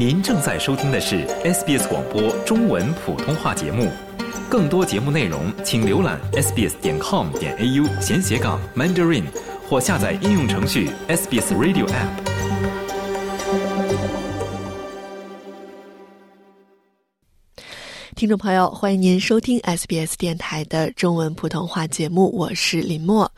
您正在收听的是 SBS 广播中文普通话节目。更多节目内容，请浏览 sbs 点 com 点 au 闲斜杠 mandarin，或下载应用程序 SBS Radio App。听众朋友，欢迎您收听 SBS 电台的中文普通话节目，我是林默。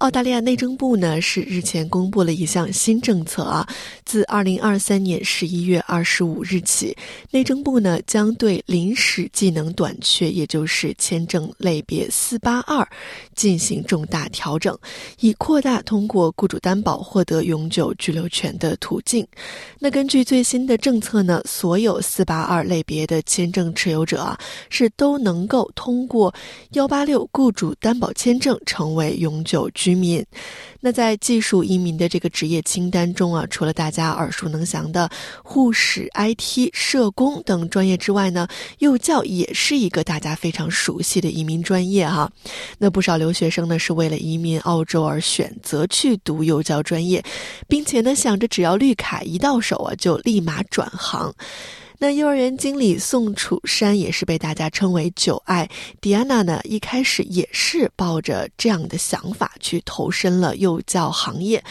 澳大利亚内政部呢是日前公布了一项新政策啊，自二零二三年十一月二十五日起，内政部呢将对临时技能短缺，也就是签证类别四八二进行重大调整，以扩大通过雇主担保获得永久居留权的途径。那根据最新的政策呢，所有四八二类别的签证持有者啊，是都能够通过幺八六雇主担保签证成为永久居。居民，那在技术移民的这个职业清单中啊，除了大家耳熟能详的护士、IT、社工等专业之外呢，幼教也是一个大家非常熟悉的移民专业哈。那不少留学生呢，是为了移民澳洲而选择去读幼教专业，并且呢，想着只要绿卡一到手啊，就立马转行。那幼儿园经理宋楚山也是被大家称为“九爱”。迪安娜呢，一开始也是抱着这样的想法去投身了幼教行业，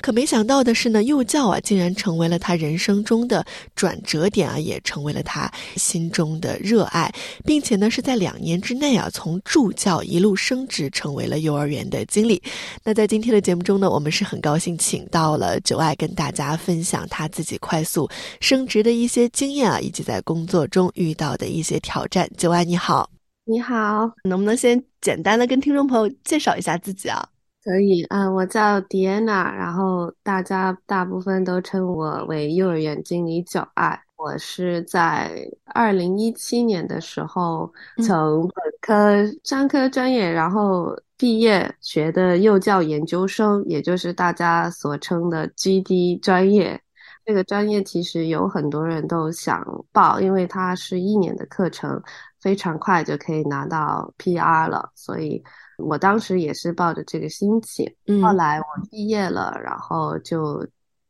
可没想到的是呢，幼教啊竟然成为了他人生中的转折点啊，也成为了他心中的热爱，并且呢是在两年之内啊，从助教一路升职成为了幼儿园的经理。那在今天的节目中呢，我们是很高兴请到了九爱跟大家分享他自己快速升职的一些经验啊。以及在工作中遇到的一些挑战，九爱你好，你好，能不能先简单的跟听众朋友介绍一下自己啊？可以啊，我叫迪安娜，然后大家大部分都称我为幼儿园经理九爱。我是在二零一七年的时候从本科商科专业，然后毕业学的幼教研究生，也就是大家所称的 GD 专业。这个专业其实有很多人都想报，因为它是一年的课程，非常快就可以拿到 PR 了。所以我当时也是抱着这个心情。后来我毕业了，然后就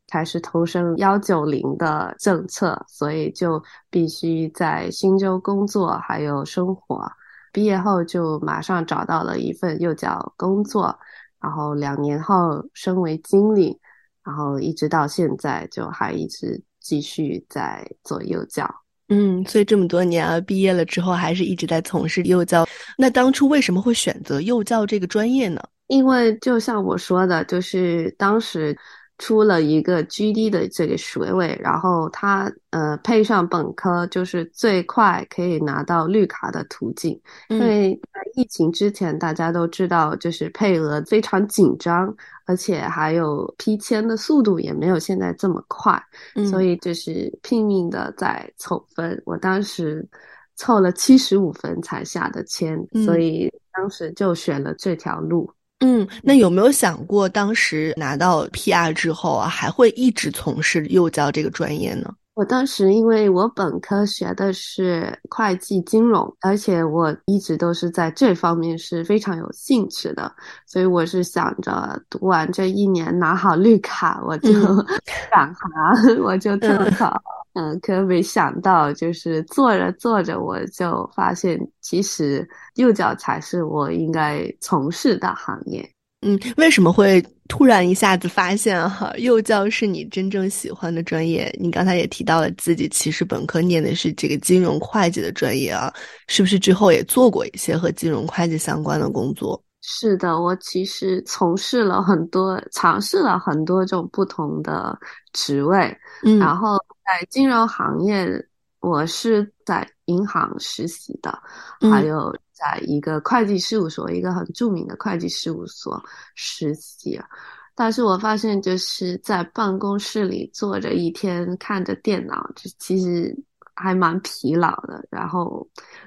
开始投身幺九零的政策，所以就必须在新州工作还有生活。毕业后就马上找到了一份幼教工作，然后两年后升为经理。然后一直到现在，就还一直继续在做幼教。嗯，所以这么多年啊，毕业了之后还是一直在从事幼教。那当初为什么会选择幼教这个专业呢？因为就像我说的，就是当时。出了一个 GD 的这个学位，然后他呃配上本科，就是最快可以拿到绿卡的途径。因为在疫情之前，大家都知道，就是配额非常紧张，而且还有批签的速度也没有现在这么快，所以就是拼命的在凑分。我当时凑了七十五分才下的签，所以当时就选了这条路。嗯，那有没有想过，当时拿到 PR 之后啊，还会一直从事幼教这个专业呢？我当时因为我本科学的是会计金融，而且我一直都是在这方面是非常有兴趣的，所以我是想着读完这一年拿好绿卡，我就转行，我就特考。嗯，可没想到，就是做着做着，我就发现，其实幼教才是我应该从事的行业。嗯，为什么会突然一下子发现哈，幼教是你真正喜欢的专业？你刚才也提到了自己其实本科念的是这个金融会计的专业啊，是不是之后也做过一些和金融会计相关的工作？是的，我其实从事了很多，尝试了很多种不同的职位，嗯，然后。在金融行业，我是在银行实习的，还有在一个会计事务所，一个很著名的会计事务所实习。但是我发现，就是在办公室里坐着一天，看着电脑，就其实还蛮疲劳的。然后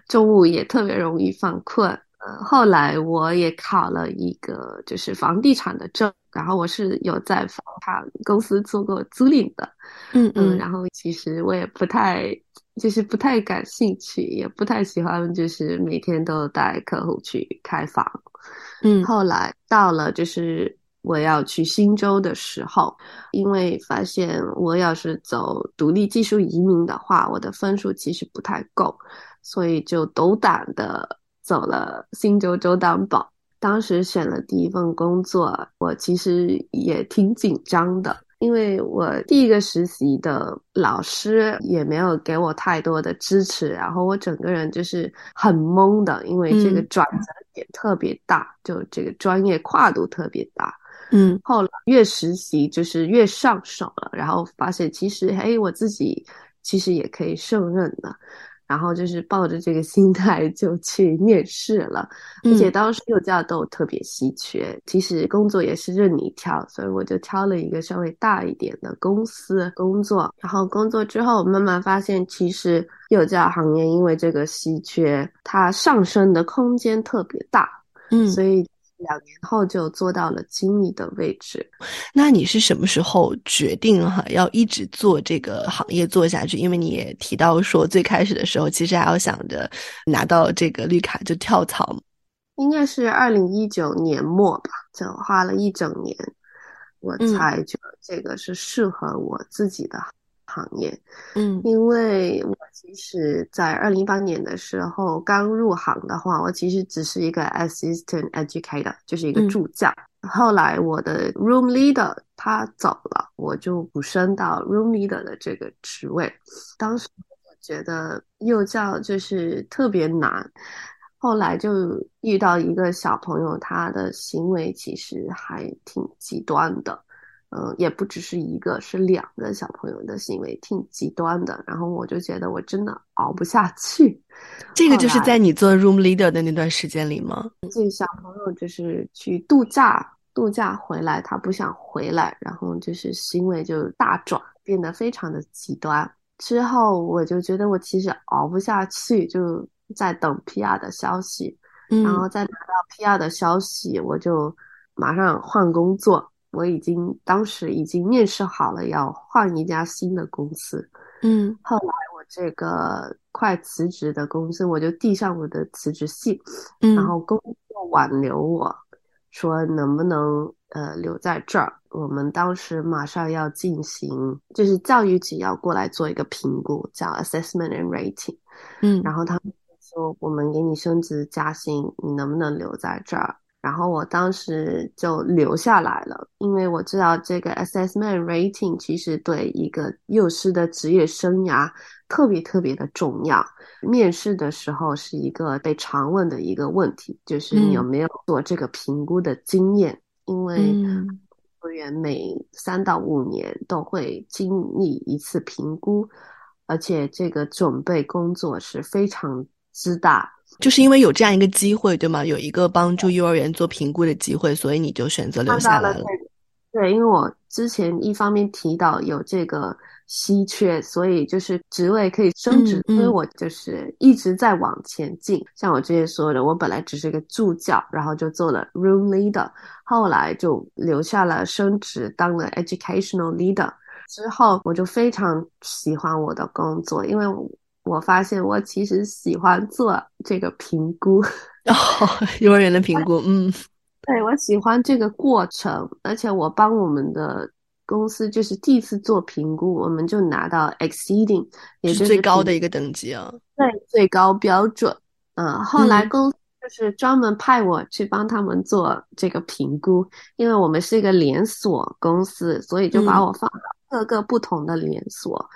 中午也特别容易犯困。呃，后来我也考了一个就是房地产的证，然后我是有在房产公司做过租赁的，嗯嗯，然后其实我也不太，就是不太感兴趣，也不太喜欢，就是每天都带客户去开房，嗯，后来到了就是我要去新州的时候，因为发现我要是走独立技术移民的话，我的分数其实不太够，所以就斗胆的走了新州州担保。当时选了第一份工作，我其实也挺紧张的。因为我第一个实习的老师也没有给我太多的支持，然后我整个人就是很懵的，因为这个转折点特别大，就这个专业跨度特别大。嗯，后来越实习就是越上手了，然后发现其实嘿，我自己其实也可以胜任的。然后就是抱着这个心态就去面试了，而且当时幼教都特别稀缺，其实工作也是任你挑，所以我就挑了一个稍微大一点的公司工作。然后工作之后，慢慢发现其实幼教行业因为这个稀缺，它上升的空间特别大，嗯，所以。两年后就做到了经理的位置，那你是什么时候决定哈要一直做这个行业做下去？因为你也提到说最开始的时候其实还要想着拿到这个绿卡就跳槽，应该是二零一九年末吧，就花了一整年，我才觉得这个是适合我自己的。行业，嗯，因为我其实，在二零一八年的时候刚入行的话，我其实只是一个 assistant educator，就是一个助教。后来我的 room leader 他走了，我就补升到 room leader 的这个职位。当时我觉得幼教就是特别难，后来就遇到一个小朋友，他的行为其实还挺极端的。嗯，也不只是一个，是两个小朋友的行为挺极端的，然后我就觉得我真的熬不下去。这个就是在你做 room leader 的那段时间里吗？这个小朋友就是去度假，度假回来他不想回来，然后就是行为就大转，变得非常的极端。之后我就觉得我其实熬不下去，就在等 PR 的消息，然后再拿到 PR 的消息，我就马上换工作。我已经当时已经面试好了，要换一家新的公司。嗯，后来我这个快辞职的公司，我就递上我的辞职信，嗯然后工作挽留我，说能不能呃留在这儿？我们当时马上要进行，就是教育局要过来做一个评估，叫 assessment and rating。嗯，然后他们说我们给你升职加薪，你能不能留在这儿？然后我当时就留下来了，因为我知道这个 assessment rating 其实对一个幼师的职业生涯特别特别的重要。面试的时候是一个被常问的一个问题，就是你有没有做这个评估的经验？因为服务员每三到五年都会经历一次评估，而且这个准备工作是非常之大。就是因为有这样一个机会，对吗？有一个帮助幼儿园做评估的机会，所以你就选择留下来了。对，因为我之前一方面提到有这个稀缺，所以就是职位可以升职，所以我就是一直在往前进。像我之前说的，我本来只是个助教，然后就做了 room leader，后来就留下了升职，当了 educational leader。之后我就非常喜欢我的工作，因为。我发现我其实喜欢做这个评估，哦，幼儿园的评估，嗯，对我喜欢这个过程，而且我帮我们的公司就是第一次做评估，我们就拿到 exceeding，也是最高的一个等级啊，对，最高标准。嗯，后来公司就是专门派我去帮他们做这个评估，因为我们是一个连锁公司，所以就把我放到各个不同的连锁。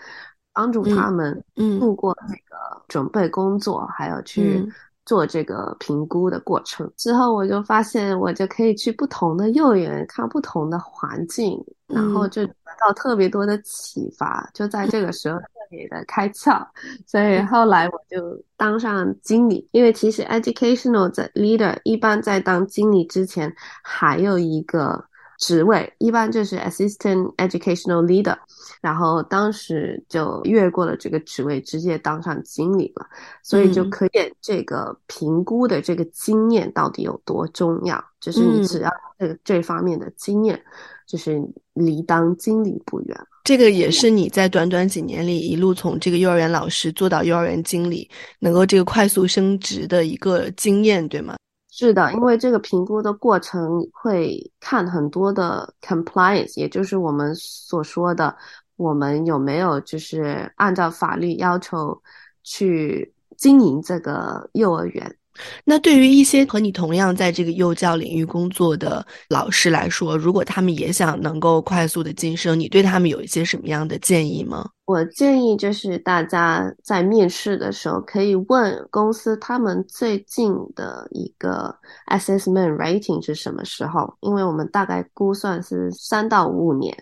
帮助他们度过这个准备工作，还有去做这个评估的过程。之后我就发现，我就可以去不同的幼儿园看不同的环境，然后就得到特别多的启发。就在这个时候特别的开窍，所以后来我就当上经理。因为其实 educational 的 leader 一般在当经理之前还有一个。职位一般就是 assistant educational leader，然后当时就越过了这个职位，直接当上经理了，所以就可见这个评估的这个经验到底有多重要。就是你只要这个这方面的经验，就是离当经理不远。这个也是你在短短几年里一路从这个幼儿园老师做到幼儿园经理，能够这个快速升职的一个经验，对吗？是的，因为这个评估的过程会看很多的 compliance，也就是我们所说的，我们有没有就是按照法律要求去经营这个幼儿园。那对于一些和你同样在这个幼教领域工作的老师来说，如果他们也想能够快速的晋升，你对他们有一些什么样的建议吗？我建议就是大家在面试的时候可以问公司他们最近的一个 assessment rating 是什么时候，因为我们大概估算是三到五年，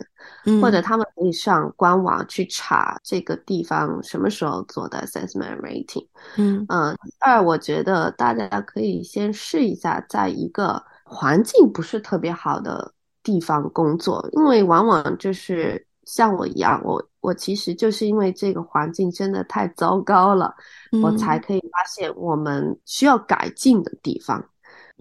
或者他们可以上官网去查这个地方什么时候做的 assessment rating。嗯嗯，二我觉得大家可以先试一下，在一个环境不是特别好的地方工作，因为往往就是像我一样，我。我其实就是因为这个环境真的太糟糕了，我才可以发现我们需要改进的地方。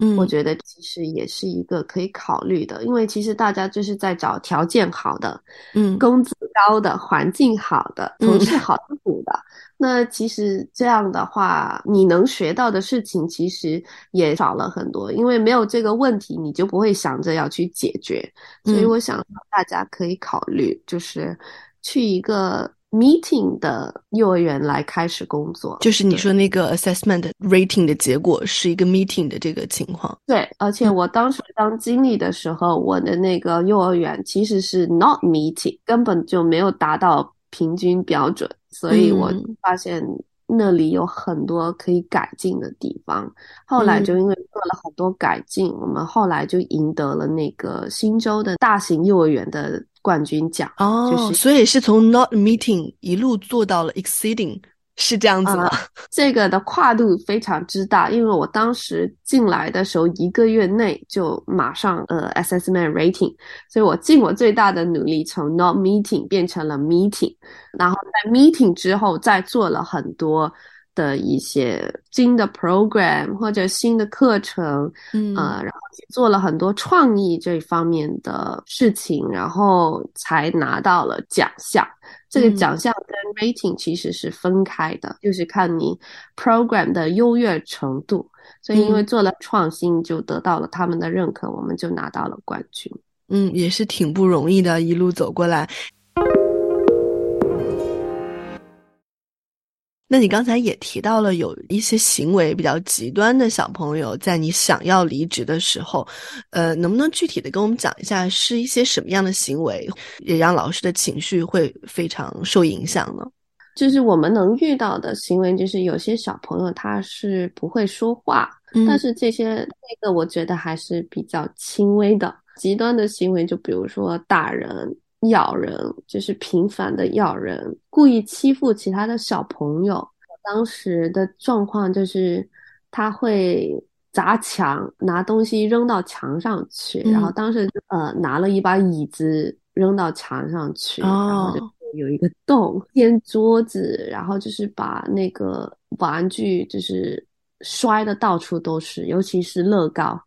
嗯，我觉得其实也是一个可以考虑的，因为其实大家就是在找条件好的，嗯，工资高的，环境好的，同事好苦的。那其实这样的话，你能学到的事情其实也少了很多，因为没有这个问题，你就不会想着要去解决。所以我想大家可以考虑，就是。去一个 meeting 的幼儿园来开始工作，就是你说那个 assessment rating 的结果是一个 meeting 的这个情况。对，而且我当时当经理的时候，我的那个幼儿园其实是 not meeting，根本就没有达到平均标准，所以我发现那里有很多可以改进的地方。后来就因为做了很多改进，我们后来就赢得了那个新州的大型幼儿园的。冠军奖哦，就是所以是从 not meeting 一路做到了 exceeding，是这样子吗？这个的跨度非常之大，因为我当时进来的时候一个月内就马上呃 assessment rating，所以我尽我最大的努力从 not meeting 变成了 meeting，然后在 meeting 之后再做了很多。的一些新的 program 或者新的课程，嗯，呃，然后做了很多创意这方面的事情，然后才拿到了奖项。这个奖项跟 rating 其实是分开的，就是看你 program 的优越程度。所以因为做了创新，就得到了他们的认可，我们就拿到了冠军。嗯，也是挺不容易的，一路走过来。那你刚才也提到了有一些行为比较极端的小朋友，在你想要离职的时候，呃，能不能具体的跟我们讲一下，是一些什么样的行为，也让老师的情绪会非常受影响呢？就是我们能遇到的行为，就是有些小朋友他是不会说话，但是这些那个我觉得还是比较轻微的。极端的行为，就比如说打人。咬人就是频繁的咬人，故意欺负其他的小朋友。当时的状况就是，他会砸墙，拿东西扔到墙上去。然后当时呃拿了一把椅子扔到墙上去，然后就有一个洞，掀桌子，然后就是把那个玩具就是摔的到处都是，尤其是乐高。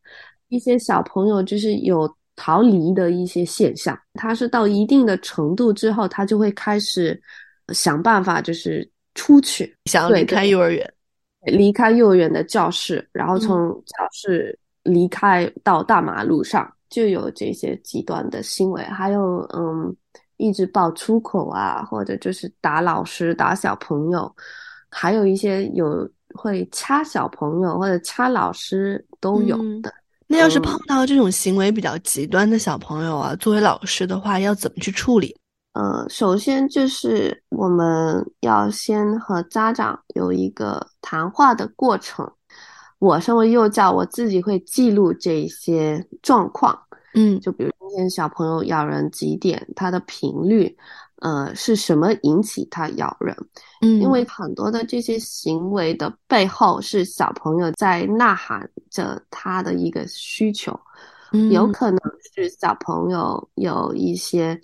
一些小朋友就是有。逃离的一些现象，他是到一定的程度之后，他就会开始想办法，就是出去，想离开幼儿园，离开幼儿园的教室，然后从教室离开到大马路上，就有这些极端的行为，还有嗯，一直爆粗口啊，或者就是打老师、打小朋友，还有一些有会掐小朋友或者掐老师都有的。那要是碰到这种行为比较极端的小朋友啊，作为老师的话，要怎么去处理？呃，首先就是我们要先和家长有一个谈话的过程。我身为幼教，我自己会记录这些状况。嗯，就比如今天小朋友咬人几点，他的频率。呃，是什么引起他咬人？嗯，因为很多的这些行为的背后是小朋友在呐喊着他的一个需求，嗯有可能是小朋友有一些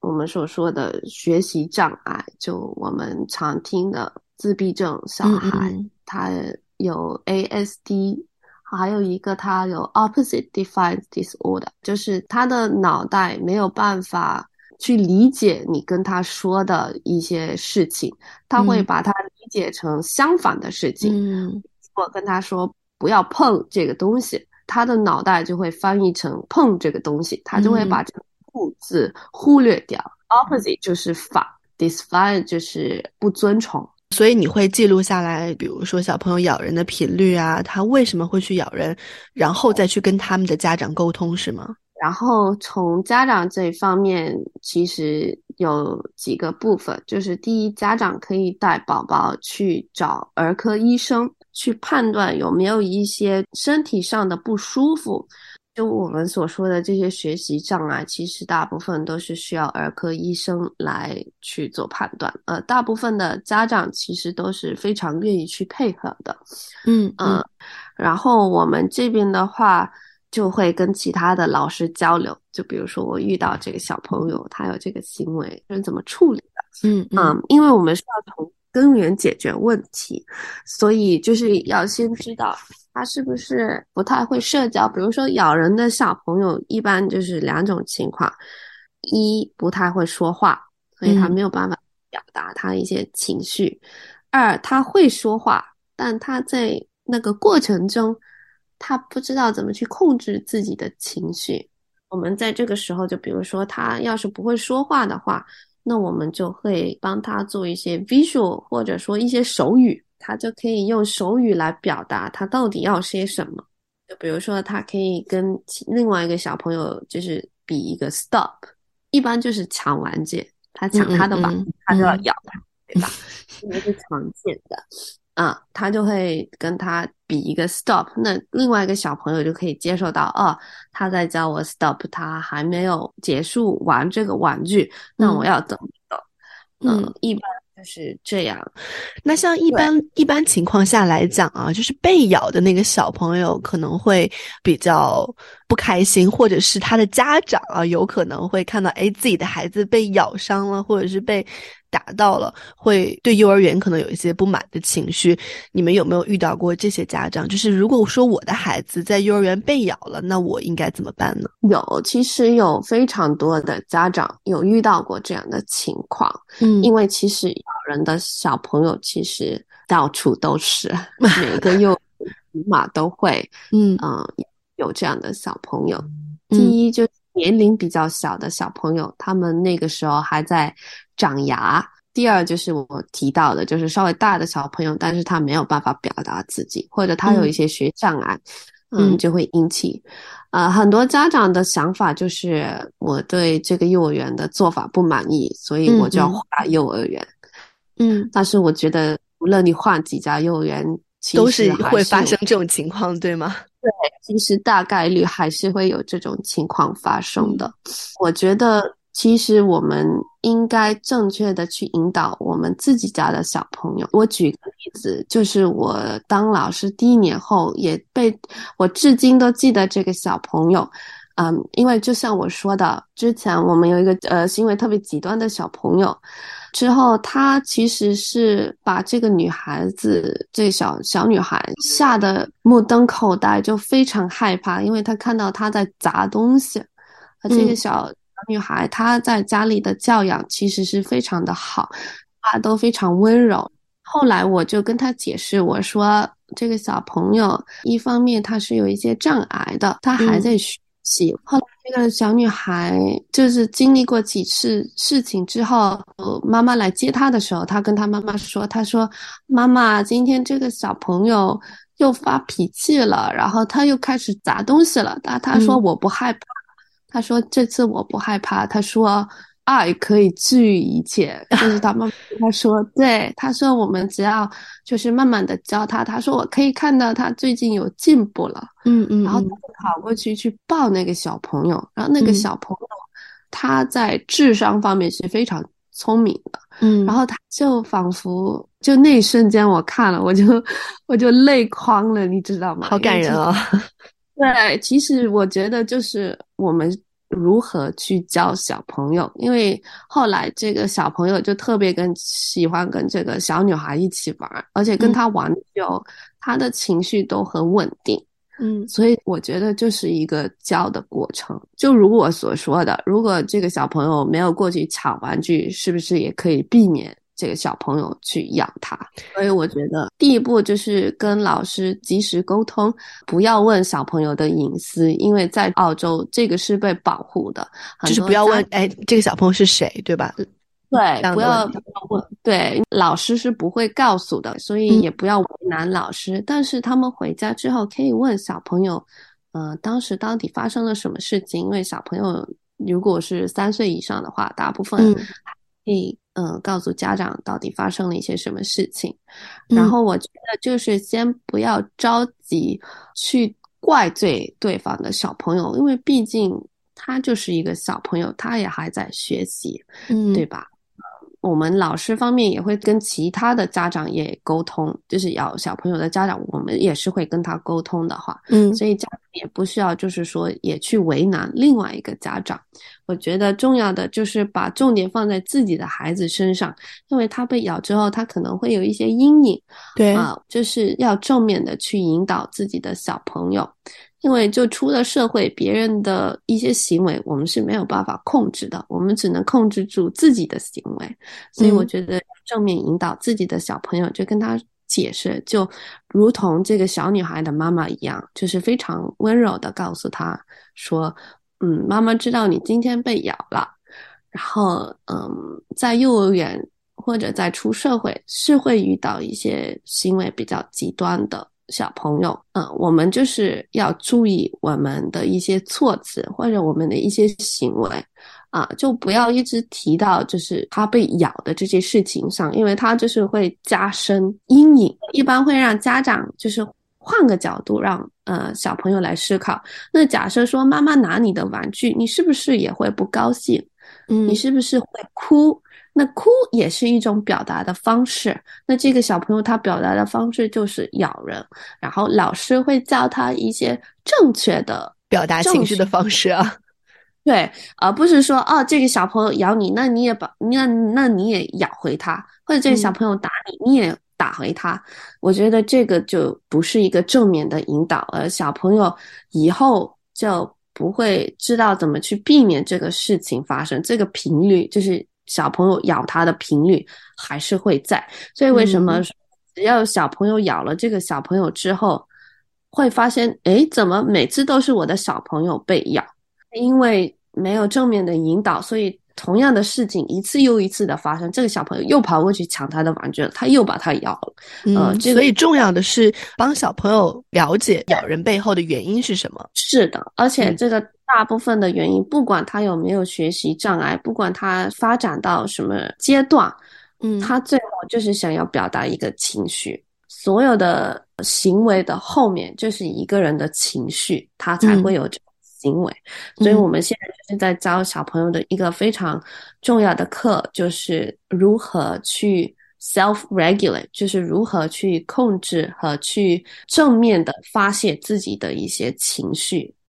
我们所说的学习障碍，就我们常听的自闭症小孩，他有 ASD，还有一个他有 Opposite Defiance Disorder，就是他的脑袋没有办法。去理解你跟他说的一些事情，他会把它理解成相反的事情。嗯，我跟他说不要碰这个东西，他的脑袋就会翻译成碰这个东西，他就会把这个不字忽略掉。Opposite 就是反，Defy 就是不遵从。所以你会记录下来，比如说小朋友咬人的频率啊，他为什么会去咬人，然后再去跟他们的家长沟通，是吗？然后从家长这一方面，其实有几个部分，就是第一，家长可以带宝宝去找儿科医生，去判断有没有一些身体上的不舒服。就我们所说的这些学习障碍，其实大部分都是需要儿科医生来去做判断。呃，大部分的家长其实都是非常愿意去配合的。嗯嗯。然后我们这边的话，就会跟其他的老师交流。就比如说，我遇到这个小朋友，他有这个行为，是怎么处理的？嗯嗯。因为我们是要从根源解决问题，所以就是要先知道。他是不是不太会社交？比如说咬人的小朋友，一般就是两种情况：一不太会说话，所以他没有办法表达他一些情绪；二他会说话，但他在那个过程中，他不知道怎么去控制自己的情绪。我们在这个时候，就比如说他要是不会说话的话，那我们就会帮他做一些 visual，或者说一些手语。他就可以用手语来表达他到底要些什么，就比如说，他可以跟另外一个小朋友就是比一个 stop，一般就是抢玩具，他抢他的玩具，他就要咬他，对吧？这个是常见的，啊，他就会跟他比一个 stop，那另外一个小朋友就可以接受到，哦，他在教我 stop，他还没有结束玩这个玩具，那我要等等，嗯，一般。就是这样，那像一般一般情况下来讲啊，就是被咬的那个小朋友可能会比较不开心，或者是他的家长啊，有可能会看到哎自己的孩子被咬伤了，或者是被。打到了，会对幼儿园可能有一些不满的情绪。你们有没有遇到过这些家长？就是如果说我的孩子在幼儿园被咬了，那我应该怎么办呢？有，其实有非常多的家长有遇到过这样的情况。嗯，因为其实咬人的小朋友其实到处都是，每个幼起码都会，嗯嗯，有这样的小朋友。第一就。年龄比较小的小朋友，他们那个时候还在长牙。第二就是我提到的，就是稍微大的小朋友，但是他没有办法表达自己，或者他有一些学障碍，嗯，就会引起，呃，很多家长的想法就是我对这个幼儿园的做法不满意，所以我就要换幼儿园。嗯，但是我觉得，无论你换几家幼儿园，都是会发生这种情况，对吗？对，其实大概率还是会有这种情况发生的。我觉得，其实我们应该正确的去引导我们自己家的小朋友。我举个例子，就是我当老师第一年后，也被我至今都记得这个小朋友。嗯，因为就像我说的，之前我们有一个呃行为特别极端的小朋友。之后，他其实是把这个女孩子，这小小女孩吓得目瞪口呆，就非常害怕，因为他看到她在砸东西。而这个小小女孩，她在家里的教养其实是非常的好，她都非常温柔。后来我就跟她解释，我说这个小朋友一方面他是有一些障碍的，他还在学习。后来。这个小女孩就是经历过几次事情之后，妈妈来接她的时候，她跟她妈妈说：“她说，妈妈，今天这个小朋友又发脾气了，然后他又开始砸东西了。但他说我不害怕，他说这次我不害怕。他说。”爱可以治愈一切，就是他妈妈跟他说，对他说，我们只要就是慢慢的教他。他说我可以看到他最近有进步了，嗯嗯，然后他就跑过去去抱那个小朋友，然后那个小朋友他在智商方面是非常聪明的，嗯，然后他就仿佛就那一瞬间我看了我就我就泪眶了，你知道吗？好感人啊！对，其实我觉得就是我们。如何去教小朋友？因为后来这个小朋友就特别跟喜欢跟这个小女孩一起玩，而且跟他玩久，他的情绪都很稳定。嗯，所以我觉得就是一个教的过程。就如我所说的，如果这个小朋友没有过去抢玩具，是不是也可以避免这个小朋友去养他。所以我觉得第一步就是跟老师及时沟通，不要问小朋友的隐私，因为在澳洲这个是被保护的，就是不要问哎这个小朋友是谁，对吧？对，不要问。对，老师是不会告诉的，所以也不要为难老师。但是他们回家之后可以问小朋友，呃，当时到底发生了什么事情？因为小朋友如果是三岁以上的话，大部分可以嗯告诉家长到底发生了一些什么事情。然后我觉得就是先不要着急去怪罪对方的小朋友，因为毕竟他就是一个小朋友，他也还在学习，嗯，对吧？我们老师方面也会跟其他的家长也沟通，就是要小朋友的家长，我们也是会跟他沟通的话，嗯，所以家长也不需要就是说也去为难另外一个家长。我觉得重要的就是把重点放在自己的孩子身上，因为他被咬之后，他可能会有一些阴影，对啊，就是要正面的去引导自己的小朋友。因为就出了社会，别人的一些行为我们是没有办法控制的，我们只能控制住自己的行为。所以我觉得正面引导自己的小朋友，就跟他解释，就如同这个小女孩的妈妈一样，就是非常温柔的告诉他说：“嗯，妈妈知道你今天被咬了，然后嗯，在幼儿园或者在出社会是会遇到一些行为比较极端的。”小朋友，嗯，我们就是要注意我们的一些措辞或者我们的一些行为，啊，就不要一直提到就是他被咬的这些事情上，因为他就是会加深阴影。一般会让家长就是换个角度，让呃小朋友来思考。那假设说妈妈拿你的玩具，你是不是也会不高兴？嗯，你是不是会哭？那哭也是一种表达的方式。那这个小朋友他表达的方式就是咬人，然后老师会教他一些正确的表达情绪的方式啊。对，而不是说哦，这个小朋友咬你，那你也把那那你也咬回他，或者这个小朋友打你，你也打回他。我觉得这个就不是一个正面的引导，而小朋友以后就不会知道怎么去避免这个事情发生。这个频率就是。小朋友咬他的频率还是会在，所以为什么只要小朋友咬了这个小朋友之后，会发现哎，怎么每次都是我的小朋友被咬？因为没有正面的引导，所以同样的事情一次又一次的发生，这个小朋友又跑过去抢他的玩具了，他又把他咬了。嗯，所以重要的是帮小朋友了解咬人背后的原因是什么。是的，而且这个。大部分的原因，不管他有没有学习障碍，不管他发展到什么阶段，嗯，他最后就是想要表达一个情绪。所有的行为的后面就是一个人的情绪，他才会有这种行为。所以我们现在就是在教小朋友的一个非常重要的课，就是如何去 self regulate，就是如何去控制和去正面的发泄自己的一些情绪。